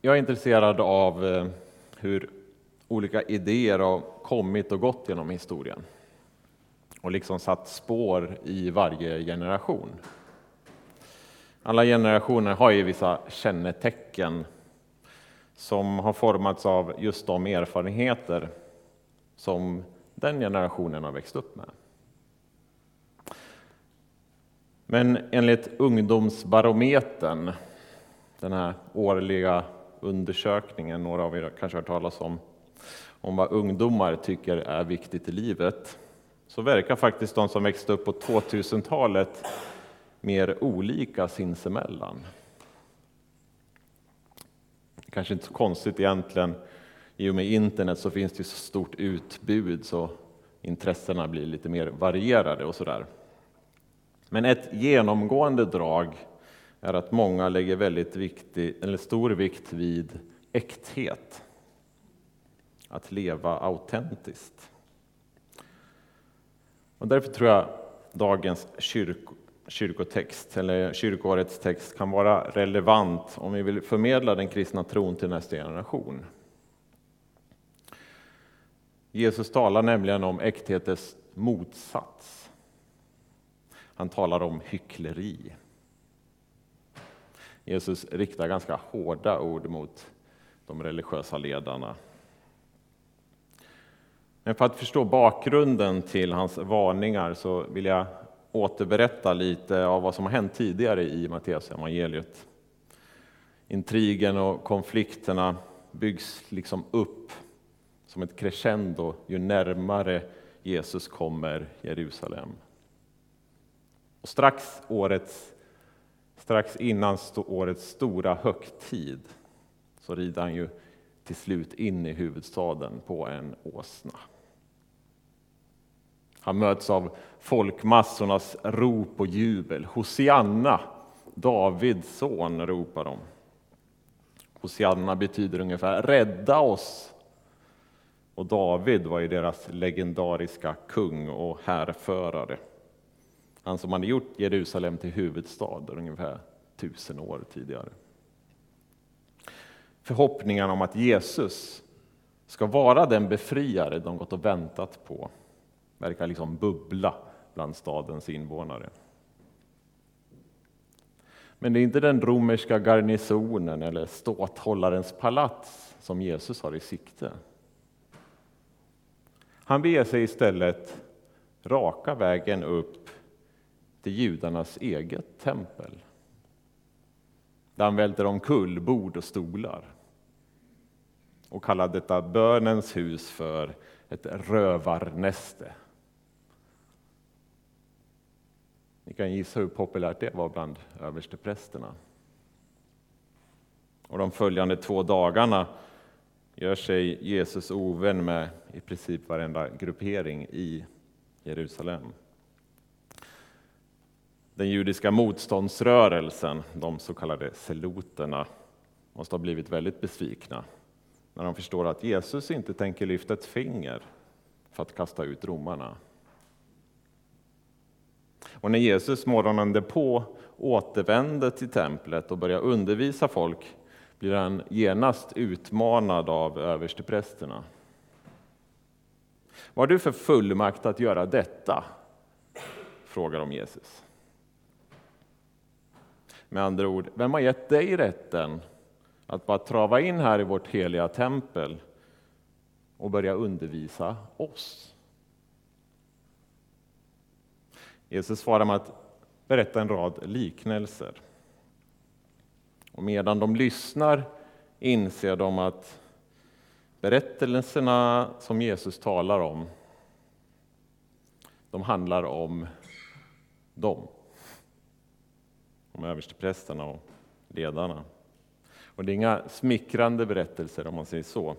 Jag är intresserad av eh, hur olika idéer har kommit och gått genom historien och liksom satt spår i varje generation. Alla generationer har ju vissa kännetecken som har formats av just de erfarenheter som den generationen har växt upp med. Men enligt Ungdomsbarometern, den här årliga undersökningen, några av er kanske har hört talas om, om vad ungdomar tycker är viktigt i livet, så verkar faktiskt de som växte upp på 2000-talet mer olika sinsemellan. Kanske inte så konstigt egentligen, i och med internet så finns det ju så stort utbud så intressena blir lite mer varierade och sådär. Men ett genomgående drag är att många lägger väldigt viktig, eller stor vikt vid äkthet. Att leva autentiskt. Och därför tror jag dagens kyrko, kyrkotext, eller kyrkoårets text, kan vara relevant om vi vill förmedla den kristna tron till nästa generation. Jesus talar nämligen om äkthetens motsats. Han talar om hyckleri. Jesus riktar ganska hårda ord mot de religiösa ledarna. Men för att förstå bakgrunden till hans varningar så vill jag återberätta lite av vad som har hänt tidigare i Matteus evangeliet. Intrigen och konflikterna byggs liksom upp som ett crescendo ju närmare Jesus kommer Jerusalem. Och strax, årets, strax innan årets stora högtid så rider han ju till slut in i huvudstaden på en åsna. Han möts av folkmassornas rop och jubel. Hosianna, Davids son, ropar de. Hosianna betyder ungefär rädda oss. Och David var ju deras legendariska kung och härförare. Han som hade gjort Jerusalem till huvudstad ungefär tusen år tidigare. Förhoppningarna om att Jesus ska vara den befriare de gått och väntat på verkar liksom bubbla bland stadens invånare. Men det är inte den romerska garnisonen eller ståthållarens palats som Jesus har i sikte. Han beger sig istället raka vägen upp till judarnas eget tempel. Där han välter omkull bord och stolar och kallar detta bönens hus för ett rövarnäste. Ni kan gissa hur populärt det var bland översteprästerna. Och de följande två dagarna gör sig Jesus ovän med i princip varenda gruppering i Jerusalem. Den judiska motståndsrörelsen, de så kallade seloterna, måste ha blivit väldigt besvikna när de förstår att Jesus inte tänker lyfta ett finger för att kasta ut romarna. Och när Jesus morgonen därpå återvänder till templet och börjar undervisa folk blir han genast utmanad av översteprästerna. Vad har du för fullmakt att göra detta? frågar de Jesus. Med andra ord, vem har gett dig rätten att bara trava in här i vårt heliga tempel och börja undervisa oss? Jesus svarar med att berätta en rad liknelser. Och medan de lyssnar inser de att berättelserna som Jesus talar om, de handlar om dem. Om översteprästerna och ledarna. Och det är inga smickrande berättelser om man säger så.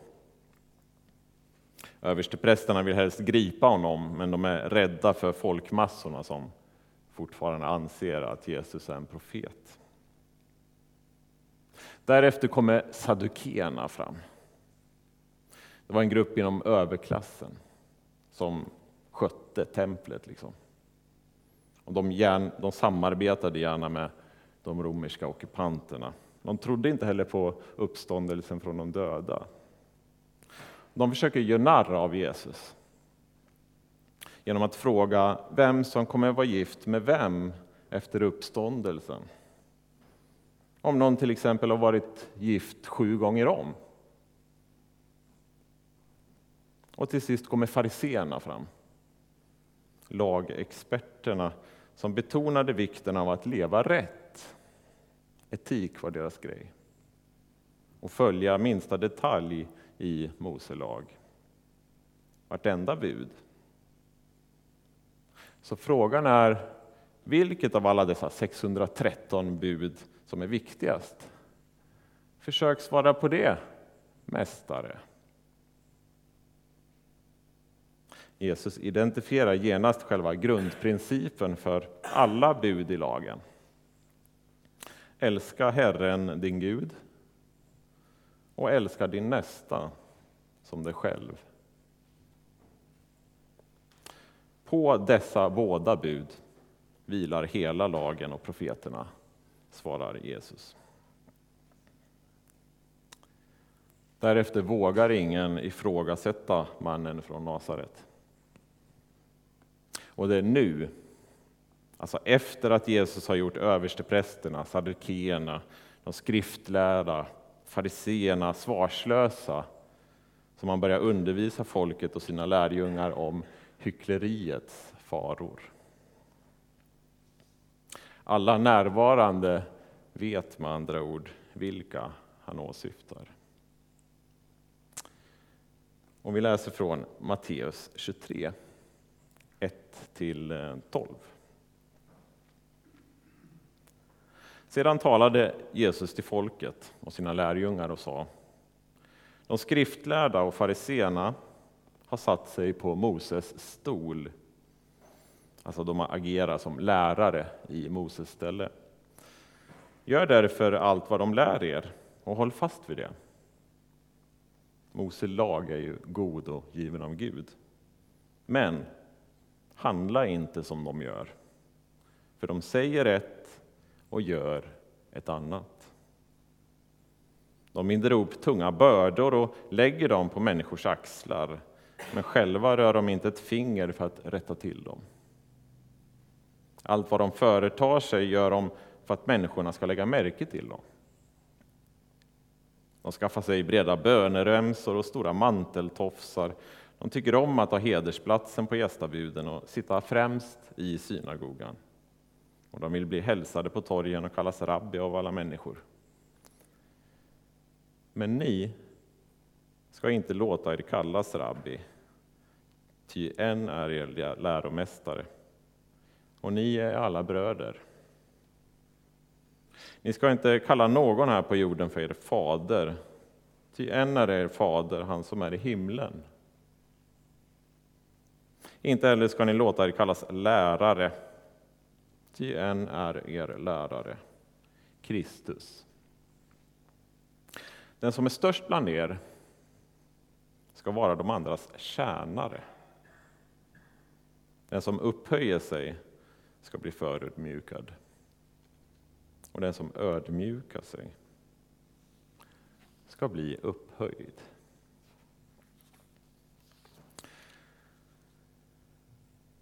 Översteprästerna vill helst gripa honom, men de är rädda för folkmassorna som fortfarande anser att Jesus är en profet. Därefter kommer sadukéerna fram. Det var en grupp inom överklassen som skötte templet. Liksom. Och de, gärna, de samarbetade gärna med de romerska ockupanterna De trodde inte heller på uppståndelsen från de döda. De försöker göra narr av Jesus genom att fråga vem som kommer att vara gift med vem efter uppståndelsen. Om någon till exempel har varit gift sju gånger om. Och till sist kommer fariseerna fram, lagexperterna som betonade vikten av att leva rätt. Etik var deras grej. Och följa minsta detalj i Mose lag. Vartenda bud. Så frågan är, vilket av alla dessa 613 bud som är viktigast? Försök svara på det, Mästare. Jesus identifierar genast själva grundprincipen för alla bud i lagen. Älska Herren, din Gud, och älska din nästa som dig själv. På dessa båda bud vilar hela lagen och profeterna, svarar Jesus. Därefter vågar ingen ifrågasätta mannen från Nasaret. Och det är nu, alltså efter att Jesus har gjort översteprästerna, saddukeerna, de skriftlärda, fariseerna svarslösa, som han börjar undervisa folket och sina lärjungar om hyckleriets faror. Alla närvarande vet med andra ord vilka han åsyftar. Om vi läser från Matteus 23, 1-12. Sedan talade Jesus till folket och sina lärjungar och sa De skriftlärda och fariseerna har satt sig på Moses stol. Alltså de agerar som lärare i Moses ställe. Gör därför allt vad de lär er och håll fast vid det. Mose lag är ju god och given av Gud. Men handla inte som de gör. För de säger ett och gör ett annat. De binder ihop tunga bördor och lägger dem på människors axlar men själva rör de inte ett finger för att rätta till dem. Allt vad de företar sig gör de för att människorna ska lägga märke till dem. De skaffar sig breda böneremsor och stora manteltofsar. De tycker om att ha hedersplatsen på gästabuden och sitta främst i synagogan. Och de vill bli hälsade på torgen och kallas rabbi av alla människor. Men ni ska inte låta er kallas rabbi, ty en är er läromästare, och ni är alla bröder. Ni ska inte kalla någon här på jorden för er fader, ty en är er fader, han som är i himlen. Inte heller ska ni låta er kallas lärare, ty en är er lärare, Kristus. Den som är störst bland er ska vara de andras tjänare. Den som upphöjer sig ska bli förödmjukad. Och den som ödmjukar sig ska bli upphöjd.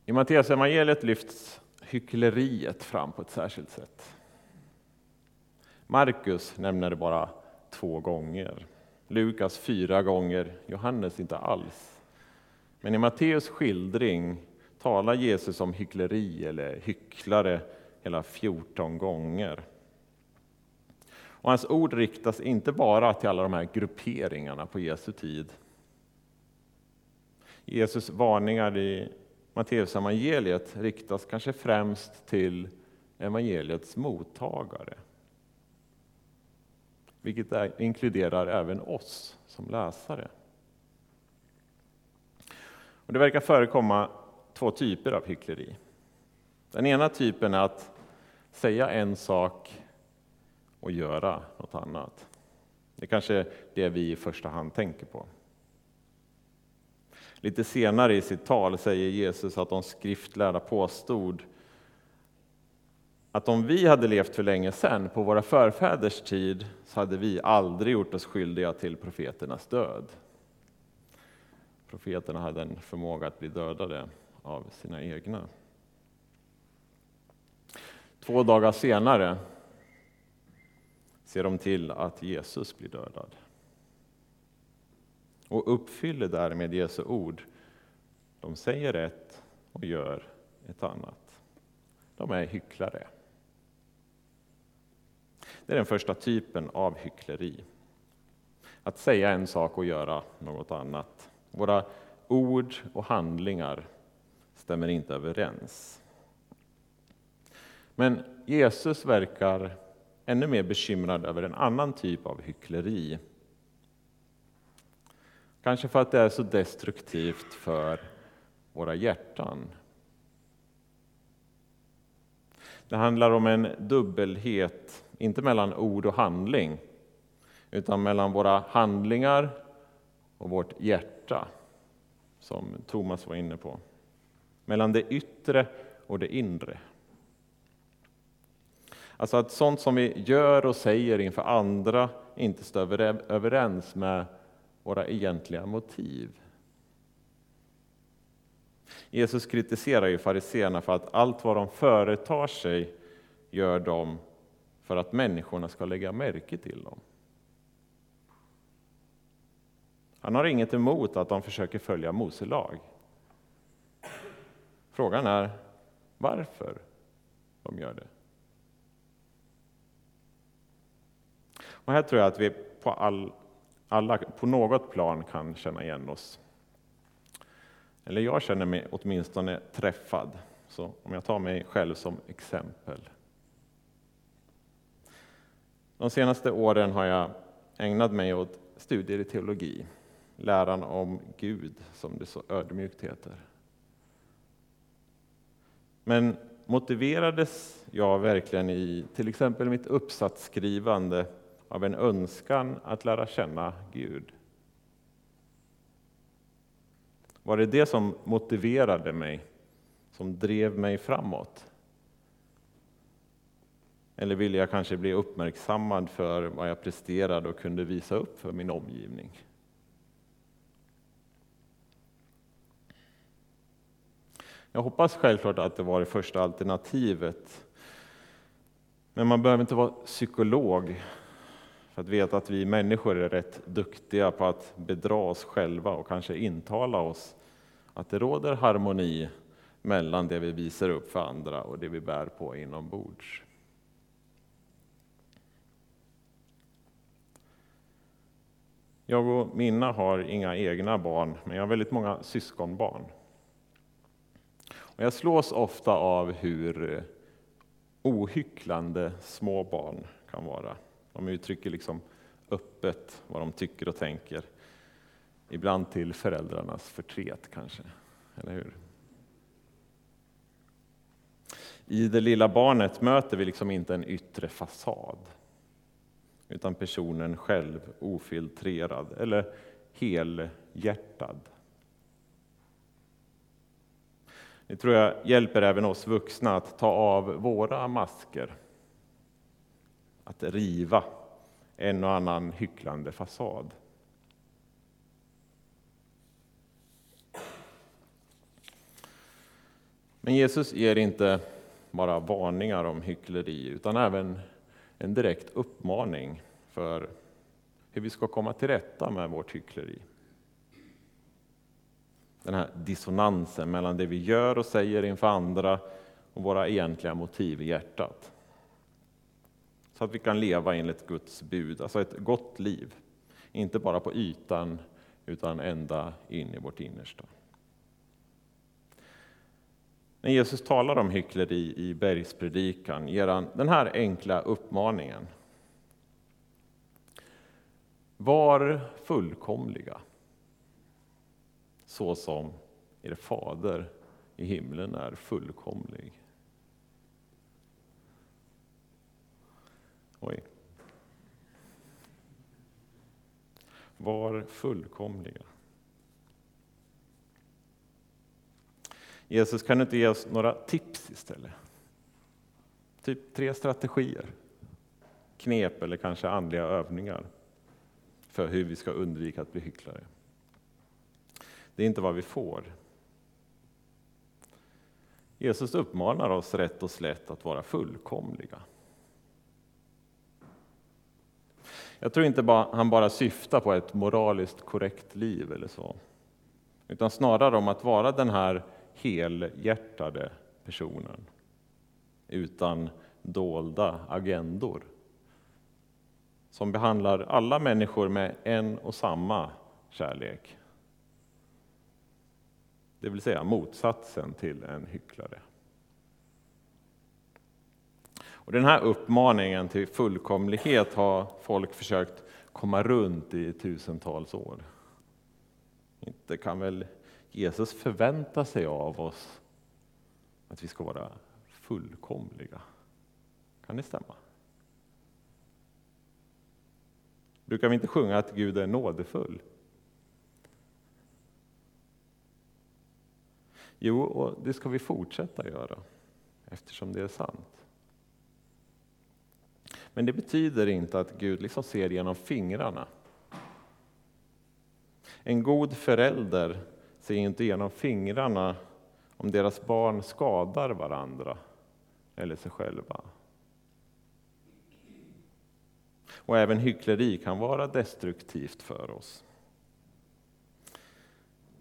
I Matteus evangeliet lyfts hyckleriet fram på ett särskilt sätt. Markus nämner det bara två gånger. Lukas fyra gånger, Johannes inte alls. Men i Matteus skildring talar Jesus om hyckleri eller hycklare hela 14 gånger. Och hans ord riktas inte bara till alla de här grupperingarna på Jesu tid. Jesus varningar i Matteusevangeliet riktas kanske främst till evangeliets mottagare. Vilket inkluderar även oss som läsare. Och det verkar förekomma två typer av hyckleri. Den ena typen är att säga en sak och göra något annat. Det är kanske det vi i första hand tänker på. Lite senare i sitt tal säger Jesus att de skriftlärda påstod att om vi hade levt för länge sedan, på våra förfäders tid, så hade vi aldrig gjort oss skyldiga till profeternas död. Profeterna hade en förmåga att bli dödade av sina egna. Två dagar senare ser de till att Jesus blir dödad och uppfyller därmed Jesu ord. De säger ett och gör ett annat. De är hycklare. Det är den första typen av hyckleri. Att säga en sak och göra något annat. Våra ord och handlingar stämmer inte överens. Men Jesus verkar ännu mer bekymrad över en annan typ av hyckleri. Kanske för att det är så destruktivt för våra hjärtan. Det handlar om en dubbelhet, inte mellan ord och handling, utan mellan våra handlingar och vårt hjärta, som Thomas var inne på. Mellan det yttre och det inre. Alltså att sånt som vi gör och säger inför andra inte står överens med våra egentliga motiv. Jesus kritiserar ju fariseerna för att allt vad de företar sig gör de för att människorna ska lägga märke till dem. Han har inget emot att de försöker följa Mose lag. Frågan är varför de gör det. Och här tror jag att vi på all, alla på något plan kan känna igen oss. Eller jag känner mig åtminstone träffad, så om jag tar mig själv som exempel. De senaste åren har jag ägnat mig åt studier i teologi, läran om Gud, som det så ödmjukt heter. Men motiverades jag verkligen i till exempel mitt uppsatsskrivande av en önskan att lära känna Gud? Var det det som motiverade mig, som drev mig framåt? Eller ville jag kanske bli uppmärksammad för vad jag presterade och kunde visa upp för min omgivning? Jag hoppas självklart att det var det första alternativet. Men man behöver inte vara psykolog för att veta att vi människor är rätt duktiga på att bedra oss själva och kanske intala oss att det råder harmoni mellan det vi visar upp för andra och det vi bär på inombords. Jag och Minna har inga egna barn, men jag har väldigt många syskonbarn. Och jag slås ofta av hur ohycklande små barn kan vara. De uttrycker liksom öppet vad de tycker och tänker. Ibland till föräldrarnas förtret kanske, eller hur? I det lilla barnet möter vi liksom inte en yttre fasad, utan personen själv ofiltrerad eller helhjärtad. Det tror jag hjälper även oss vuxna att ta av våra masker att riva en och annan hycklande fasad. Men Jesus ger inte bara varningar om hyckleri utan även en direkt uppmaning för hur vi ska komma till rätta med vårt hyckleri. Den här dissonansen mellan det vi gör och säger inför andra och våra egentliga motiv i hjärtat så att vi kan leva enligt Guds bud, alltså ett gott liv. Inte bara på ytan, utan ända in i vårt innersta. När Jesus talar om hyckleri i bergspredikan ger han den här enkla uppmaningen. Var fullkomliga, så som er fader i himlen är fullkomlig. Oj. Var fullkomliga. Jesus kan du inte ge oss några tips istället? typ tre strategier, knep eller kanske andliga övningar för hur vi ska undvika att bli hycklare. Det är inte vad vi får. Jesus uppmanar oss rätt och slätt att vara fullkomliga. Jag tror inte han bara syftar på ett moraliskt korrekt liv eller så, utan snarare om att vara den här helhjärtade personen utan dolda agendor som behandlar alla människor med en och samma kärlek. Det vill säga motsatsen till en hycklare. Och den här uppmaningen till fullkomlighet har folk försökt komma runt i tusentals år. Inte kan väl Jesus förvänta sig av oss att vi ska vara fullkomliga? Kan det stämma? Brukar vi inte sjunga att Gud är nådefull? Jo, och det ska vi fortsätta göra eftersom det är sant. Men det betyder inte att Gud liksom ser genom fingrarna. En god förälder ser inte genom fingrarna om deras barn skadar varandra eller sig själva. Och även hyckleri kan vara destruktivt för oss.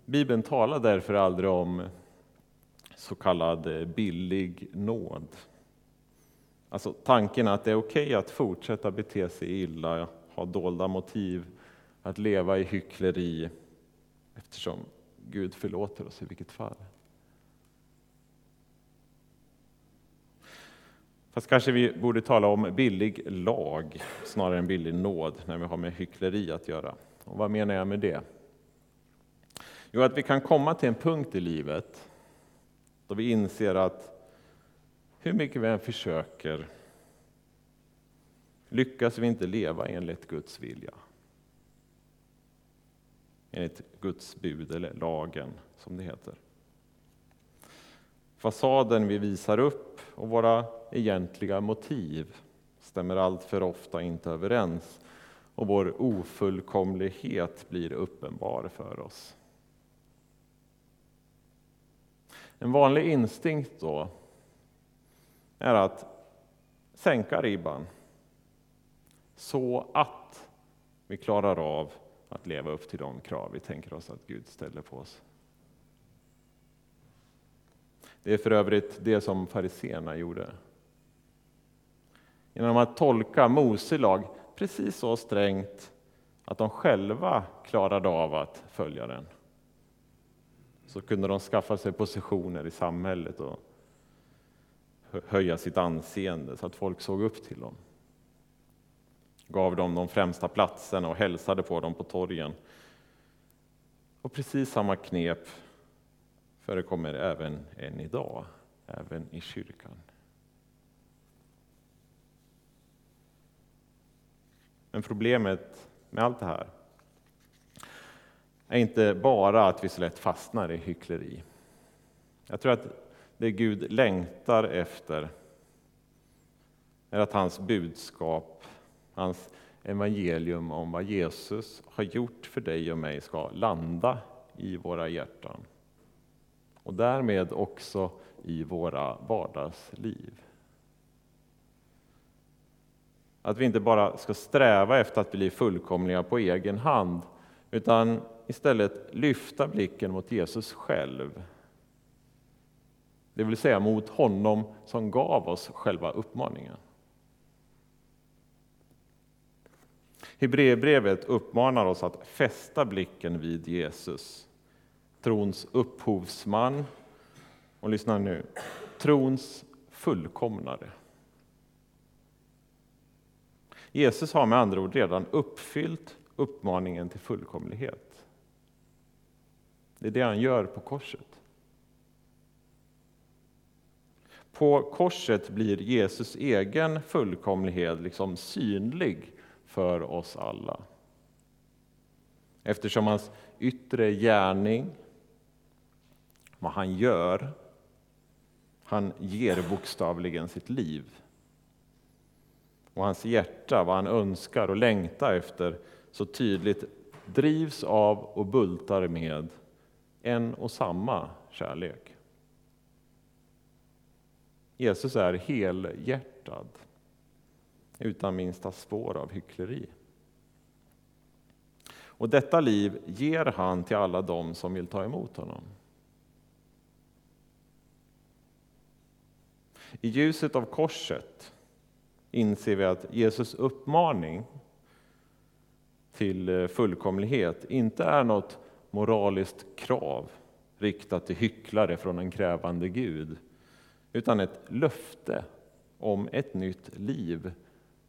Bibeln talar därför aldrig om så kallad billig nåd. Alltså tanken att det är okej okay att fortsätta bete sig illa, ha dolda motiv, att leva i hyckleri eftersom Gud förlåter oss i vilket fall. Fast kanske vi borde tala om billig lag snarare än billig nåd när vi har med hyckleri att göra. Och vad menar jag med det? Jo, att vi kan komma till en punkt i livet då vi inser att hur mycket vi än försöker lyckas vi inte leva enligt Guds vilja. Enligt Guds bud, eller lagen som det heter. Fasaden vi visar upp och våra egentliga motiv stämmer allt för ofta inte överens och vår ofullkomlighet blir uppenbar för oss. En vanlig instinkt då är att sänka ribban så att vi klarar av att leva upp till de krav vi tänker oss att Gud ställer på oss. Det är för övrigt det som fariseerna gjorde. Genom att tolka Mose lag precis så strängt att de själva klarade av att följa den så kunde de skaffa sig positioner i samhället och höja sitt anseende så att folk såg upp till dem. Gav dem de främsta platserna och hälsade på dem på torgen. Och precis samma knep förekommer även än idag, även i kyrkan. Men problemet med allt det här är inte bara att vi så lätt fastnar i hyckleri. Jag tror att det Gud längtar efter är att hans budskap, hans evangelium om vad Jesus har gjort för dig och mig ska landa i våra hjärtan. Och därmed också i våra vardagsliv. Att vi inte bara ska sträva efter att bli fullkomliga på egen hand, utan istället lyfta blicken mot Jesus själv. Det vill säga mot honom som gav oss själva uppmaningen. Hebreerbrevet uppmanar oss att fästa blicken vid Jesus, trons upphovsman och lyssna nu, trons fullkomnare. Jesus har med andra ord redan uppfyllt uppmaningen till fullkomlighet. Det är det han gör på korset. På korset blir Jesus egen fullkomlighet liksom synlig för oss alla. Eftersom hans yttre gärning, vad han gör, han ger bokstavligen sitt liv och hans hjärta, vad han önskar och längtar efter, så tydligt drivs av och bultar med en och samma kärlek. Jesus är helhjärtad, utan minsta spår av hyckleri. Och detta liv ger han till alla dem som vill ta emot honom. I ljuset av korset inser vi att Jesus uppmaning till eh, fullkomlighet inte är något moraliskt krav riktat till hycklare från en krävande Gud, utan ett löfte om ett nytt liv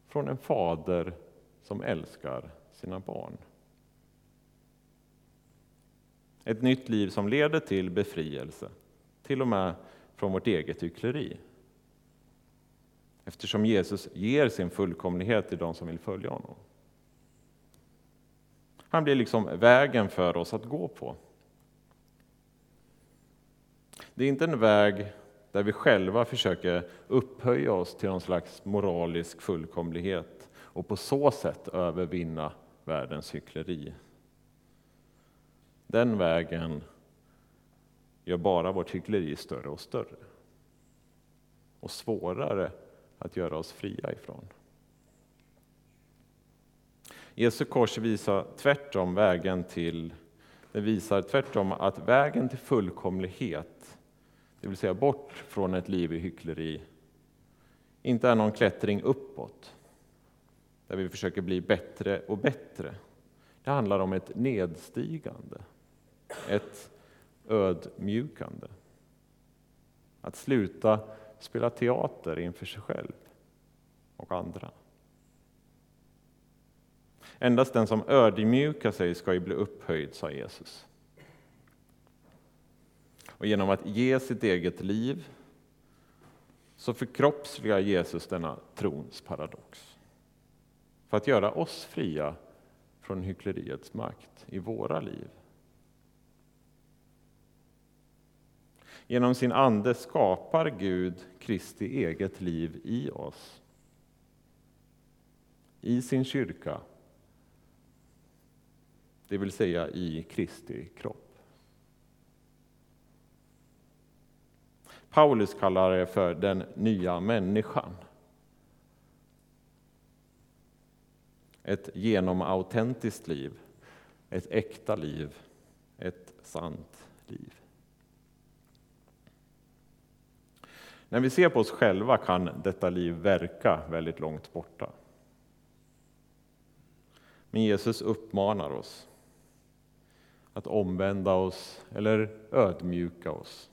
från en fader som älskar sina barn. Ett nytt liv som leder till befrielse, till och med från vårt eget hyckleri. Eftersom Jesus ger sin fullkomlighet till de som vill följa honom. Han blir liksom vägen för oss att gå på. Det är inte en väg där vi själva försöker upphöja oss till någon slags moralisk fullkomlighet och på så sätt övervinna världens hyckleri. Den vägen gör bara vårt hyckleri större och större och svårare att göra oss fria ifrån. Jesu kors visar tvärtom vägen till det visar tvärtom att vägen till fullkomlighet, det vill säga bort från ett liv i hyckleri, inte är någon klättring uppåt, där vi försöker bli bättre och bättre. Det handlar om ett nedstigande, ett ödmjukande. Att sluta spela teater inför sig själv och andra. Endast den som ödmjukar sig ska ju bli upphöjd, sa Jesus. Och genom att ge sitt eget liv så förkroppsligar Jesus denna trons paradox. För att göra oss fria från hyckleriets makt i våra liv. Genom sin ande skapar Gud Kristi eget liv i oss. I sin kyrka det vill säga i Kristi kropp. Paulus kallar det för den nya människan. Ett genomautentiskt liv, ett äkta liv, ett sant liv. När vi ser på oss själva kan detta liv verka väldigt långt borta. Men Jesus uppmanar oss att omvända oss eller ödmjuka oss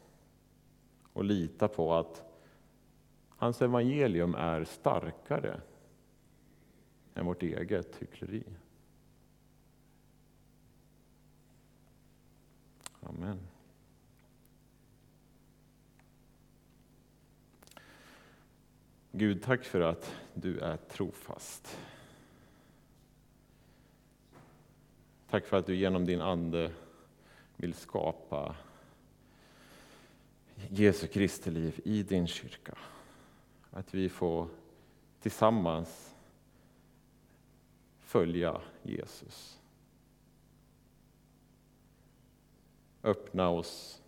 och lita på att hans evangelium är starkare än vårt eget hyckleri. Amen. Gud, tack för att du är trofast. Tack för att du genom din Ande vill skapa Jesu Kristi liv i din kyrka. Att vi får tillsammans följa Jesus. Öppna oss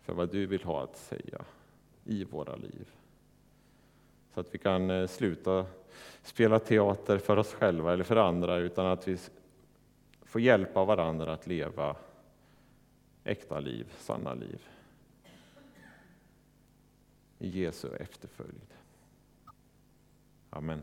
för vad du vill ha att säga i våra liv. Så att vi kan eh, sluta spela teater för oss själva eller för andra, utan att vi får hjälpa varandra att leva äkta liv, sanna liv. I Jesu efterföljd. Amen.